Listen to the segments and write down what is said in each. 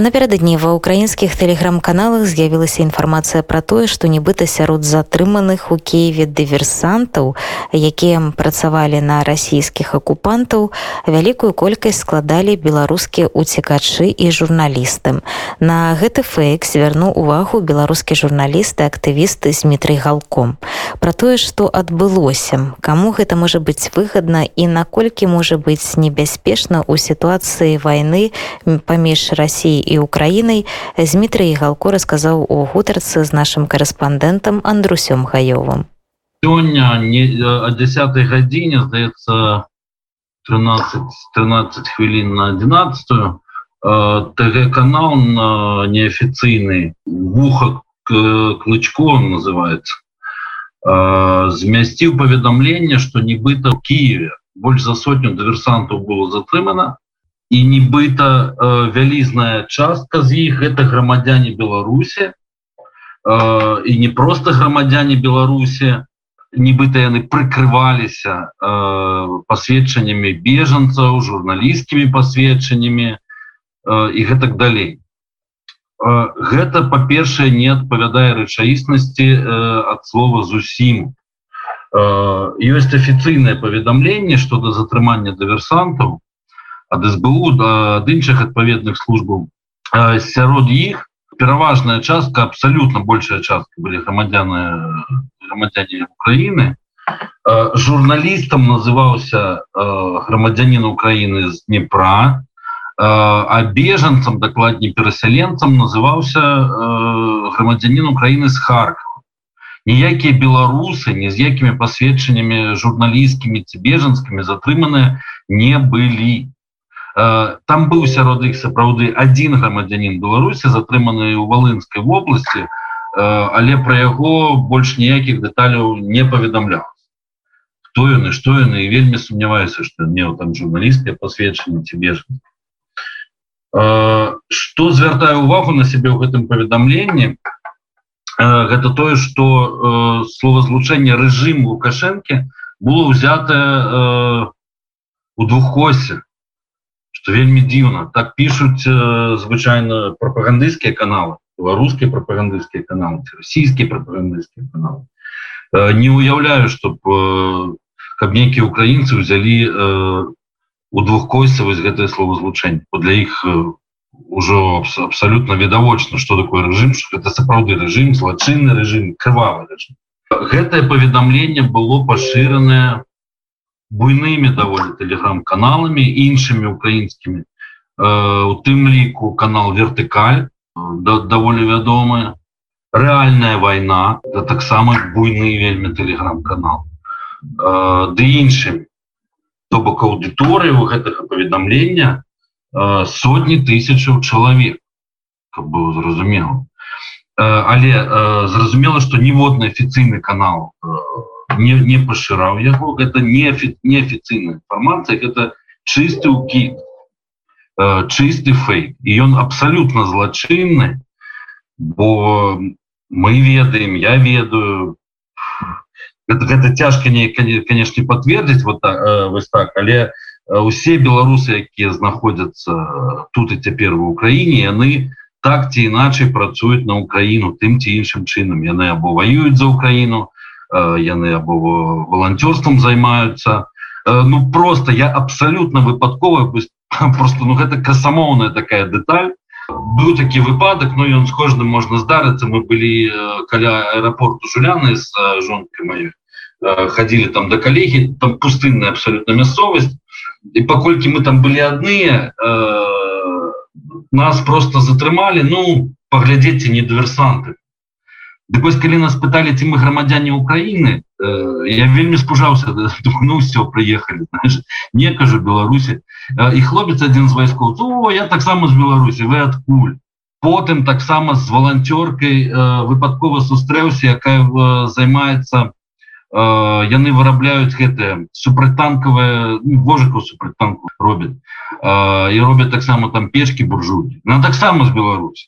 А напярэдадні ва ўкраінскіх тэлеграм-каналах з'явілася інфармацыя пра тое, што нібыта сярод затрыманых у Киеве дыверсантаў, якія працавалі на расійскіх акупантаў, вялікую колькасць складалі беларускія уцікачы і журналісты. На гэты фэйк звярнуў увагу беларускі журналісты актывісты з Дмітрый галком. Пра тое, што адбылося, каму гэта можа быць выгадна і наколькі можа быць небяспечна ў сітуацыі вайны паміж рассіяй і украінай Дмітрый галко расказаў у гутарцы з нашим корэспандэнтам андрусём гаёвым. Сёння не о 10 гадзіне здаецца 13 13 хвілін на 11 тг канал на неафіцыйны вуха клычко называется змясціў паведамленне что нібыта в Киеве больш за сотню дыверсантаў было затрымана і нібыта э, вялізная частка з іх это грамадзяне беларусі. Э, і не просто грамадзяне беларусі нібыта яны прыкрываліся э, пасведчаннямі бежанцаў журналісткімі пасведчаннямі э, і гэтак далей. Э, гэта па-першае не адпавядае рэчаіснасці э, ад слова зусім. Э, ёсць афіцыйнае паведамленне што да затрымання дыверсантаў ад СБУ ад іншых адпаведных службаў. Сярод іх пераважная частка абсалютна большая частка былі грамадзяны грамадзяне Украіны. Журналістам называўся грамадзянін Украіны з Днепра. А бежанцам дакладней перасяленцам называўся грамадзянін Украіны з Харкова. Ніякія беларусы ні з якімі пасведчаннямі журналісткімі ці бежанскімі затрыманыя не былі там быў сярод іх сапраўды один грамадзянин беларусі затрыманы у валынской вобласці э, але про яго больш ніякіх дэталяў не паведамляў. Хто ён і што яны і вельмі сумняваюся что не там журналістскае пасведчанне тебе что звяртаю увагу на сябе ў гэтым паведамленні гэта тое что словазлучэнне рэжым лукашэнкі было ўзятае у двуххосе что вельмі дзіўна так пишутць э, звычайно прапагандысцкія каналы беларускія прапагандысцкія каналы расійскія прапагандысцкія каналы э, не уяўляю чтоб э, каб нейкія украінцы взялі э, у двухкойцы вось гэтае словазлучэнне для іх э, ужо абсолютно відавочна что такое режим это сапраўды режим злачынны режим крывавы гэтае паведамленне было пашыранае буйнымі даволі телеграм-каналамі іншымі украінскімі. У тым ліку канал вертыкаль да, даволі вядомая рэальная вайна да таксама буйны вельмі телеграм-канал ды іншым. То бок аўдыторыі у гэтага паведамлення сотні тысячаў чалавек было зразумела. Але зразумела что ніводны афіцыйны канал у не, не пашыраў яго это не неафіцыйная інфармацыя это чысты укид э, чысты фейк. І ён абсалютна злачынны бо мы ведаем я ведаю. Это, это цяжка не конечно подтвердзіць вот так, э, вось так але усе беларусы якія знаходзяцца тут і цяпер в Украіне яны так ці іначай працуюць на Украіну тым ці іншым чынам. Яны або воююць за Украіну яны або волонтерством займаются ну просто я абсолютно выпадковая просто ну гэта касамоўная такая деталь быў такі выпадак но ён с кожным можна здарыцца. Мы былі каля аэропорту жуляны с жонкой моей ходили там до коллеги там пустынная абсолютно мясцовасць. І паколькі мы там были адныя нас просто затрымали ну поглядзеце не дыверсанты Дык вось калі нас пыталі ці мы грамадзяне Украіны э, я вельмі спужаўся ну все прыехалі не кажу Беларусі э, і хлопец адзін з вайскоў я таксама з Беларусі вы адкуль потым таксама з валанцёркай э, выпадкова сустрэўся якая э, займаецца э, яны вырабляюць гэтыя супрацьтанкавыя ну, вожыкаў супрацьтанку робяць. Э, і робяць таксама там печкі буржукі на таксама з Беларусі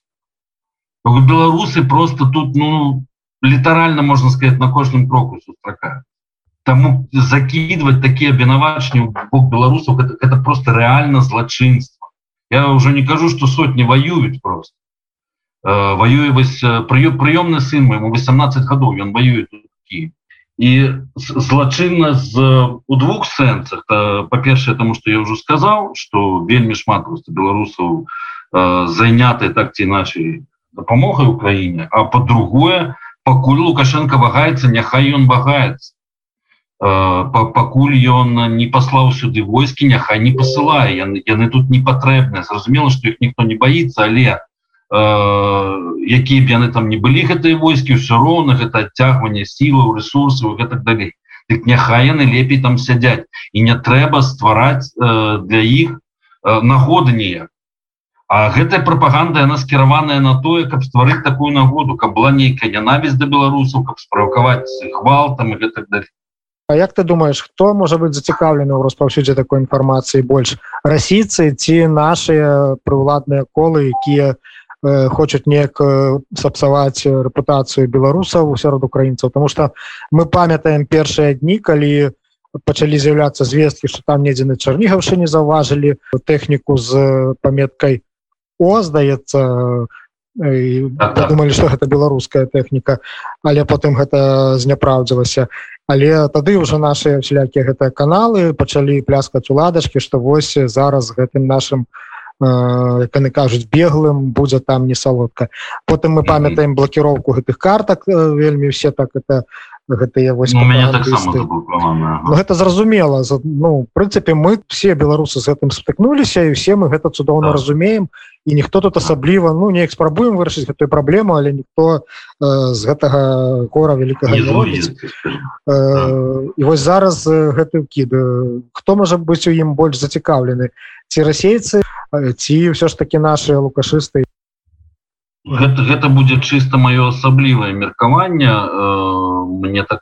беларусы просто тут ну літаральна можна сказать на кожным кроку сустракаю Таму закидывать такие абвінавачні бок беларусаў это, это просто реально злачынства я уже не кажу что сотни воююць просто. Э, воюе вось прыё прыёмны сын моему 18 гадоў ён воюет і злачынна з у двух сэнсах па-першае тому что я уже сказал что вельмі шмат просто беларусаў э, заняты так ці иначе дапамогай Украіне. А по-другое пакуль лукашенко вагаецца няхай ён вагаецца. Пакуль ён не паслаў сюды войскі няхай не посылае яны, яны тут не патрэбныя зразумела что их ніхто не боится але э, якія б яны там не былі гэтыя войскі ўсё роўна гэта адцягванне сілаў ресурсаў гэтак далей. Дык няхай яны лепей там сядзяць. І не трэба ствараць э, для іх э, нагоды ніяк А гэтая прапаганда яна скіраваная на тое каб стварыць такую нагоду каб была нейкая нянавість да беларусаў каб справакаваць гвалтам і гэтак далей. А як ты думаешь хто можа быть зацікаўлены ў распаўсюдзе такой інфармацыі больш расійцы ці нашыя прыўладныя колы якія э, хочуць неяк сапсаваць рэпутацыю беларусаў сярод украінцаў? Тому что мы памятаем першыя дні калі пачалі з'яўляцца звесткі что там недзе на чарнігаўшыне заўважылі тэхніку з паметкай о здаецца думалі что гэта беларуская тэхніка але потым гэта зняправдзілася. Але тады ўжо наши всялякія гэтыя каналы пачалі пляскаць уладачки что вось зараз гэтым нашим яны кажуць беглым будзе там не салодка. Потым мы памятаем блокіроўку гэтых картак вельмі все так это гэтыя вось ну, ну, гэта зразумела. Ну прынцыпе мы все беларусы з гэтым спыкнуліся і все мы гэта цудоўна да. разумеем і ніхто тут асабліва ну неяк спрабуем вырашыць гэтую праблему але ніхто э, з гэтага кора великкага э, і вось зараз гэты кід хто можа быць у ім больш зацікаўлены? Ці расейцы ці ўсё ж таки наши лукашысты? Гэта, гэта будзе чыста маё асаблівае меркаванне э, мне так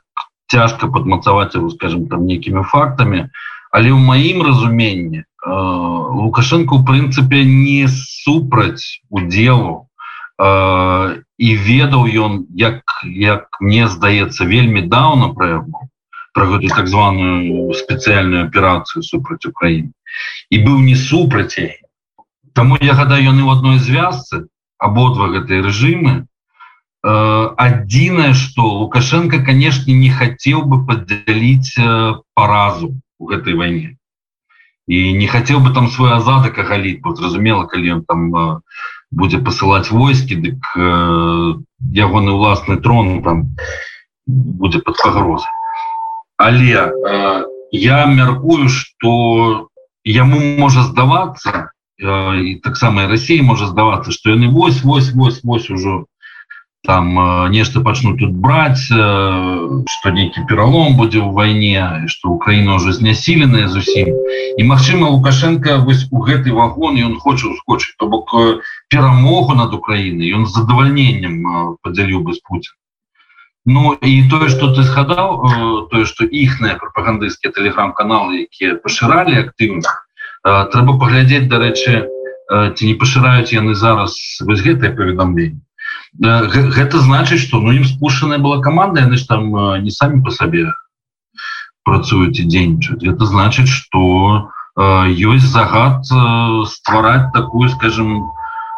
цяжка падмацаваць его скажем там нейкімі фактамі. Але ў маім разуменні э, лукашенко у прынцыпе не супраць удзелу. Э, і ведаў ён як як мне здаецца вельмі даўна пра яго про гэту так званую спецыяльную аперацыю супраць Украіны. І быў не супраць Таму я гадаю яны ў адной звязцы абодва гэтыя рэжымы адзінае что лукашенко конечно не хотел бы поддзяліць паразу у гэтай войне. І не хотел бы там свой азадак агаліць вот зразумела калі он там будзе посылать войскі дык ягоны уласны трон там будзе под пагрозы але я мяркую что яму можа здавацца і таксама России можа здавацца что яны вось вось вось вось ужо там э, нешта пачнут тут браць э, что нейкі пералом будзе ў вайне что Украіна уже знясіленая зусім і Мачыма лукашенко вось у гэты вагон ён хоча ускочыць то бок э, перамогу над Украінай ён з задавальненнем подзяліў бы з Путин Ну і тое что ты сгадаў тое что іхныя прапагандысцкія телеграм-каналы якія пашыралі актыўна трэба паглядзець дарэчы ці не пашыраюць яны зараз вось гэтае паведамленне гэта значыць что ну ім спушаная была команда яны ж там не самі по сабе працуюць і дзейнічаюць. Это значыць что ёсць загад ствараць такую скажем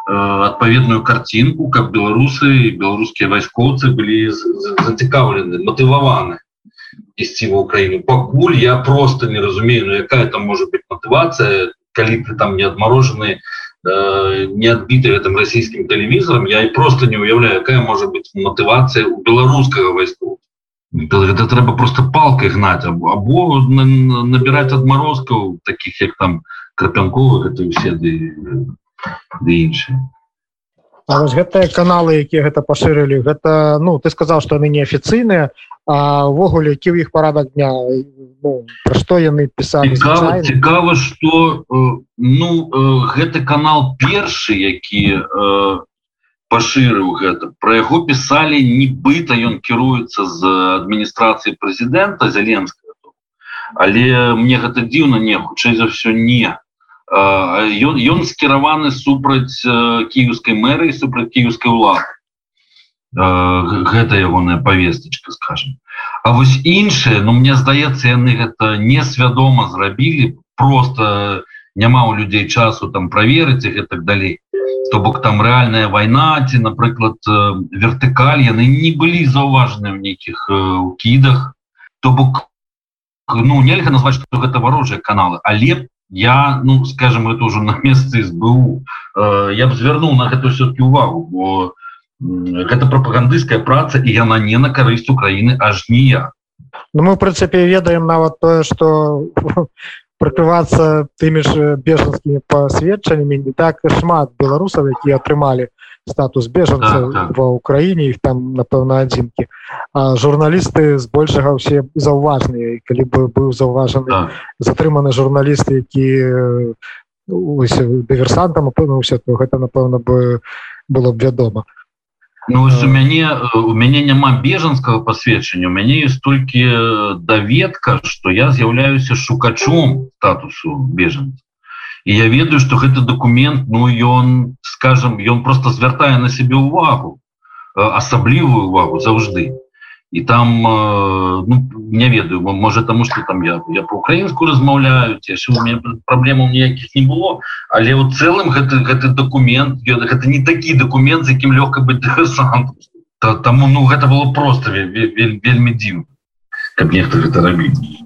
адпаведную картинку как беларусы беларускія вайскоўцы былі зацікаўлены мотываваны ісці в Украіну пакуль я просто не разумею ну, якая там может быть мотывация калі ты там не адмороженные Э, не адбіты гэтым расійскім тэлевізорам я і просто не уяўляю якая можа быть мотывацыя у беларускага вайску это трэба просто палкой гнаць або або набирать адморозкаў таких як там крапянковых это усе ды іншыя гэтыя каналы якія гэта пашырылі гэта ну ты сказал что яны неафіцыйныя увогуле які ў іх парадак дня? Ну, про што яны пісалі цікава что ну гэты канал першы які пашырыў гэта про яго пісалі нібыта ён кіруецца з адміністрацыі прэзідэнта зяленскага. Але мне гэта дзіўна не хутчэй за все не ён ён скіраваны супраць кіеўскай мэры супраць кіеўскай улады гэта ягоная повесточка скажем. А вось іншае Ну мне здаецца яны гэта несвядома зрабілі просто няма у людзей часу там праверыць их и так далей. То бок там рэальная вайна ці напрыклад вертыкаль яны не былі заўважаны в нейкіх укідах то бок ну нельга назваць что гэта варожыя каналы але я ну скажем это уже на месцы сбу я б звярнуў на гэта все-таки увагу бо гэта прапагандысцкая праца і яна не на карысць Украіны аж ніяк Ну мы в прынцыпе ведаем нават тое что прыкрывацца тымі ж бежанскімі пасведчаннямі не так шмат беларусаў якія атрымалі статус бежанца так, так. ва ўкраіне іх там напэўна адзінкі. А журналісты збольшага ўсе заўважныя. Калі бы быў заўважаны так. затрыманы журналісты які дыверсантам апынуўся то гэта напэўна бы было б вядома. Ну, у мяне у мяне няма бежанскага пасведчання. У мяне есть толькі даведка что я з'яўляюся шукачом статусу бежанца і я ведаю что гэты документ ну ён скажем ён просто звяртае на себе увагу асаблівую увагу заўжды і там ну, не ведаю можа тому что там я я по-украінску размаўляю у меня праблемаў ніякіх не было. Але у цэлым гэты гэты документ гэта не такі документ з якім лёгка быть таму ну гэта было просто вельмі дзіўна каб нехта гэта рабіць